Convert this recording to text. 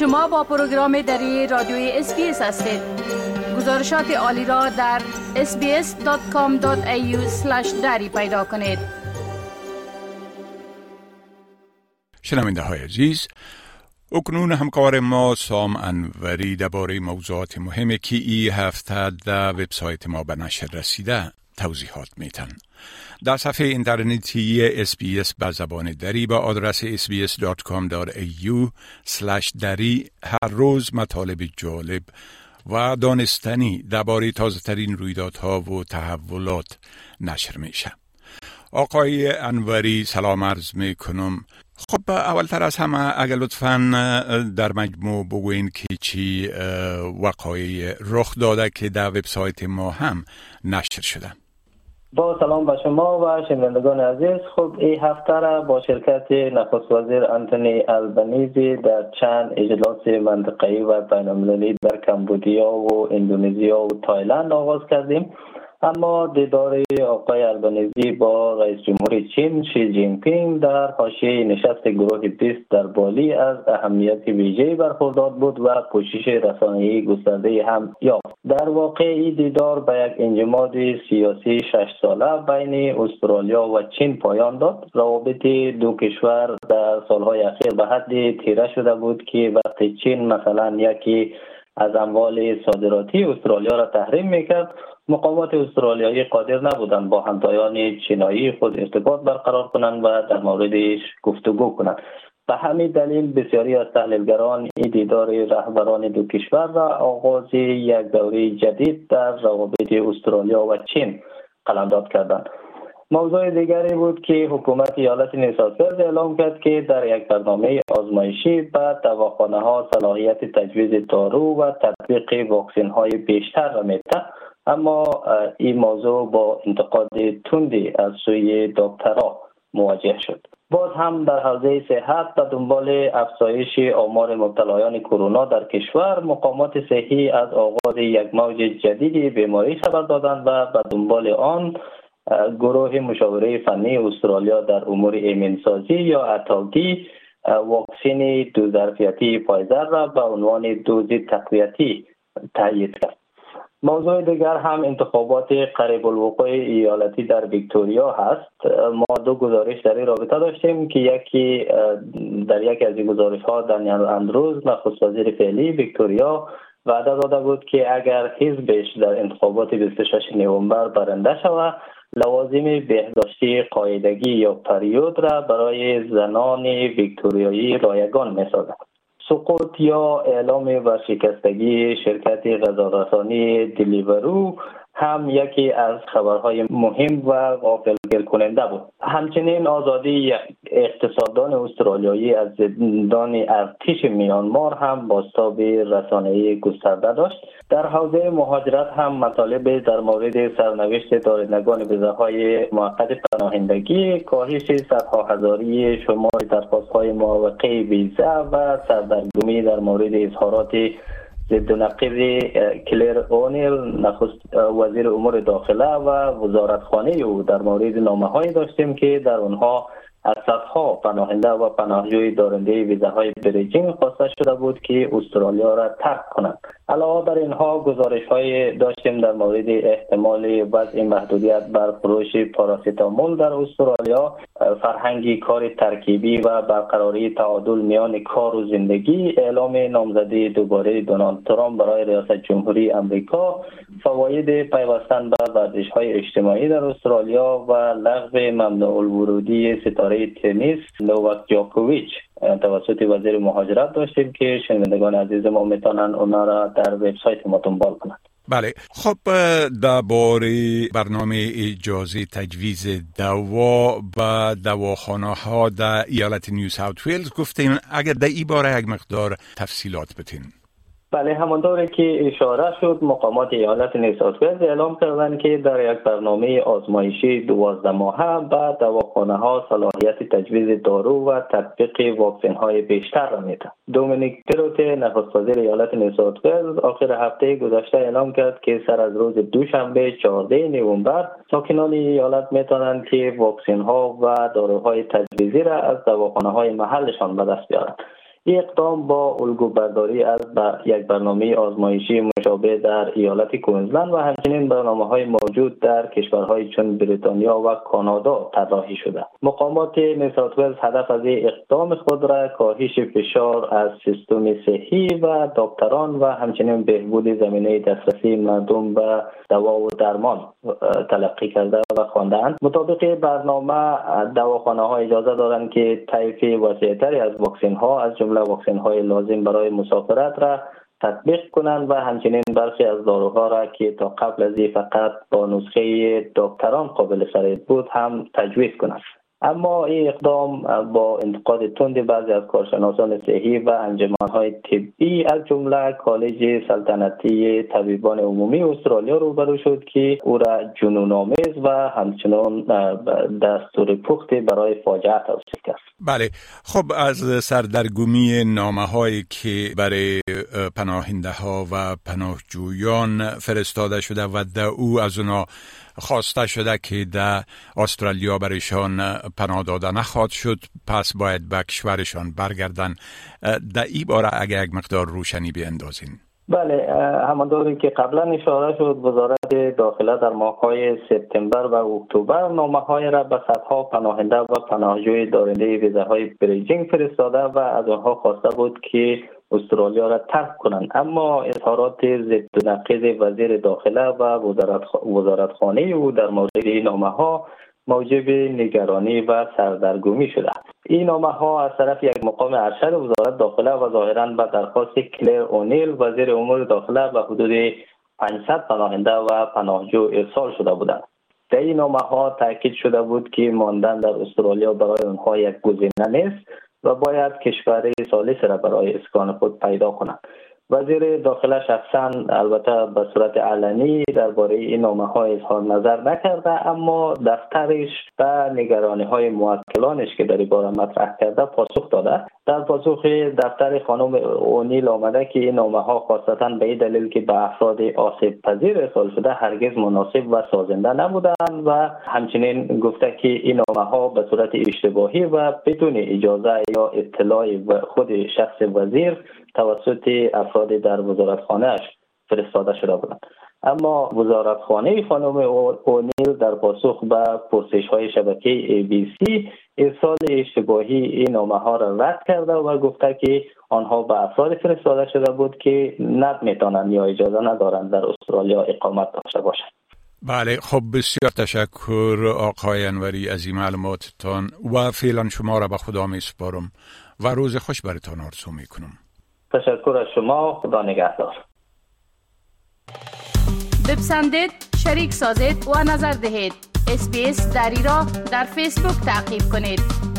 شما با پروگرام دری رادیوی SBS هستید. گزارشات عالی را در sbs.com.au دری پیدا کنید. شنونده های عزیز اکنون همکار ما سام انوری درباره موضوعات مهمی که ای هفته در وبسایت ما به نشر رسیده. توضیحات میتن. در صفحه اینترنتی SBS به زبان دری با آدرس sbs.com.au دری هر روز مطالب جالب و دانستنی درباره تازه ترین رویدادها و تحولات نشر میشه. آقای انوری سلام عرض می کنم خب اولتر از همه اگر لطفا در مجموع بگوین که چی وقایع رخ داده که در وبسایت ما هم نشر شده با سلام به شما و شنوندگان عزیز. خب این هفته را با شرکت نخست وزیر انتونی البنیزی در چند اجلاس منطقه‌ای و بین‌المللی در کمبودیا و اندونزیا و تایلند آغاز کردیم. اما دیدار آقای البنیزی با رئیس جمهور چین شی جین پینگ در حاشیه نشست گروه 20 در بالی از اهمیت ویژه برخوردار بود و کوشش رسانه‌ای گسترده هم یافت. در واقع این دیدار به یک انجماد سیاسی شش ساله بین استرالیا و چین پایان داد. روابط دو کشور در سالهای اخیر به حدی تیره شده بود که وقتی چین مثلا یکی از اموال صادراتی استرالیا را تحریم می‌کرد. مقامات استرالیایی قادر نبودند با همتایان چینایی خود ارتباط برقرار کنند و در موردش گفتگو کنند. به همین دلیل بسیاری از تحلیلگران این دیدار رهبران دو کشور را آغاز یک دوره جدید در روابط استرالیا و چین قلمداد کردند. موضوع دیگری بود که حکومت ایالت نیوساوت اعلام کرد که در یک برنامه آزمایشی به دواخانه ها صلاحیت تجویز دارو و تطبیق واکسین های بیشتر را میده اما این موضوع با انتقاد تندی از سوی دکترها مواجه شد. باز هم در حوزه صحت به دنبال افزایش آمار مبتلایان کرونا در کشور مقامات صحی از آغاز یک موج جدیدی بیماری خبر دادند و به دنبال آن گروه مشاوره فنی استرالیا در امور ایمنسازی یا اتاگی واکسین دو ظرفیتی پایزر را به عنوان دوز تقویتی تایید کرد. موضوع دیگر هم انتخابات قریب الوقوع ایالتی در ویکتوریا هست. ما دو گزارش در این رابطه داشتیم که یکی در یکی از این گزارش ها دانیل اندروز نخست وزیر فعلی ویکتوریا وعده داده بود که اگر حزبش در انتخابات 26 نوامبر برنده شود لوازم بهداشتی قاعدگی یا پریود را برای زنان ویکتوریایی رایگان می سقوط یا اعلام ورشکستگی شرکت غذارسانی دلیورو هم یکی از خبرهای مهم و غافلگیر کننده بود. همچنین آزادی اقتصاددان استرالیایی از زندان ارتش میانمار هم باستاب رسانه گسترده داشت. در حوزه مهاجرت هم مطالب در مورد سرنوشت دارندگان ویزه های موقت پناهندگی کاهش صدها هزاری شمار درخواست های موقع ویزه و سردرگمی در مورد اظهارات ضد نقیب کلیر اونیل نخست وزیر امور داخله و وزارتخانه او. در مورد نامه هایی داشتیم که در آنها از صدها پناهنده و پناهجوی دارنده ویزه های bridging خواسته شده بود که استرالیا را ترک کنند. علاوه بر اینها گزارش های داشتیم در مورد احتمال وضع محدودیت بر فروش پاراسیتامول در استرالیا فرهنگ کار ترکیبی و برقراری تعادل میان کار و زندگی اعلام نامزدی دوباره دونالد ترامپ برای ریاست جمهوری امریکا فواید پیوستن به ورزش های اجتماعی در استرالیا و لغو ممنوع الورودی ستاره تنیس نوواک جاکوویچ توسط وزیر مهاجرت داشتیم که شنوندگان عزیز ما می‌تونن اونا را در وبسایت ما دنبال کنند. بله. خب درباره برنامه اجازه تجویز دوا و دواخانه ها در ایالت نیو ساوت ویلز گفتیم اگر در این باره یک مقدار تفصیلات بتین بله همانطوری که اشاره شد مقامات ایالت نیوساوت اعلام کردند که در یک برنامه آزمایشی دوازده ماهه به دواخانه ها صلاحیت تجویز دارو و تطبیق واکسن های بیشتر را میده دومینیک تروت نخست وزیر ایالت نیوساوت آخر هفته گذشته اعلام کرد که سر از روز دوشنبه 14 نوامبر ساکنان ایالت می‌تونند که واکسن ها و داروهای تجویزی را از دواخانه های محلشان به دست بیارند. این اقدام با الگو برداری از یک برنامه آزمایشی مشابه در ایالت کوینزلند و همچنین برنامه های موجود در کشورهای چون بریتانیا و کانادا طراحی شده. مقامات نیسات هدف از اقدام خود را کاهش فشار از سیستم صحی و دکتران و همچنین بهبود زمینه دسترسی مردم به دوا و درمان تلقی کرده و خواندند مطابق برنامه دواخانه ها اجازه دارند که طیف وسیعتری از واکسین ها از جمله واکسین های لازم برای مسافرت را تطبیق کنند و همچنین برخی از داروها را که تا قبل از فقط با نسخه دکتران قابل خرید بود هم تجویز کنند. اما این اقدام با انتقاد تند بعضی از کارشناسان صحی و انجمنهای طبی از جمله کالج سلطنتی طبیبان عمومی استرالیا روبرو شد که او را جنون آمیز و همچنان دستور پختی برای فاجعه توصیف کرد. بله. خب از سردرگمی نامه هایی که برای پناهنده ها و پناهجویان فرستاده شده و او از اونا خواسته شده که در استرالیا برایشان پناه داده نخواهد شد پس باید به کشورشان برگردن. در این باره اگر یک مقدار روشنی بیندازین بله همانطوری که قبلا اشاره شد وزارت داخله در ماههای سپتامبر و اکتبر نامه های را به صدها پناهنده و پناهجوی دارنده ویزه های بریجینگ فرستاده و از آنها خواسته بود که استرالیا را ترک کنند. اما اظهارات ضد نقیض وزیر داخله و وزارت خانه او در مورد این نامه ها موجب نگرانی و سردرگمی شده. این نامه ها از طرف یک مقام ارشد وزارت داخله و ظاهرا به درخواست کلر اونیل وزیر امور داخله و حدود 500 پناهنده و پناهجو ارسال شده بودند. در این نامه ها تاکید شده بود که ماندن در استرالیا برای آنها یک گزینه نیست. و باید کشور سالس را برای اسکان خود پیدا کنند. وزیر داخله شخصا البته به صورت علنی درباره این نامه های اظهار نظر نکرده اما دفترش به نگرانی های موکلانش که در باره مطرح کرده پاسخ داده. در پاسخ دفتر خانم اونیل آمده که این نامه ها خاصتا به این دلیل که به افراد آسیب پذیر ارسال شده هرگز مناسب و سازنده نبودند و همچنین گفته که این نامه ها به صورت اشتباهی و بدون اجازه یا اطلاع خود شخص وزیر توسط افراد در وزارتخانهاش فرستاده شده بودند. اما وزارتخانه خانم اونیل در پاسخ به پرسش های شبکه سی ارسال اشتباهی این نامه ها را رد کرده و گفته که آنها به افراد فرستاده شده بود که ند می‌تونند یا اجازه ندارند در استرالیا اقامت داشته باشند. بله خب بسیار تشکر آقای انوری از این معلوماتتان و فعلا شما را به خدا می سپارم و روز خوش برتان آرزو می کنم تشکر از شما. خدا نگهدار. بپسندید شریک سازید و نظر دهید. اسپیس دری را در فیسبوک تعقیب کنید.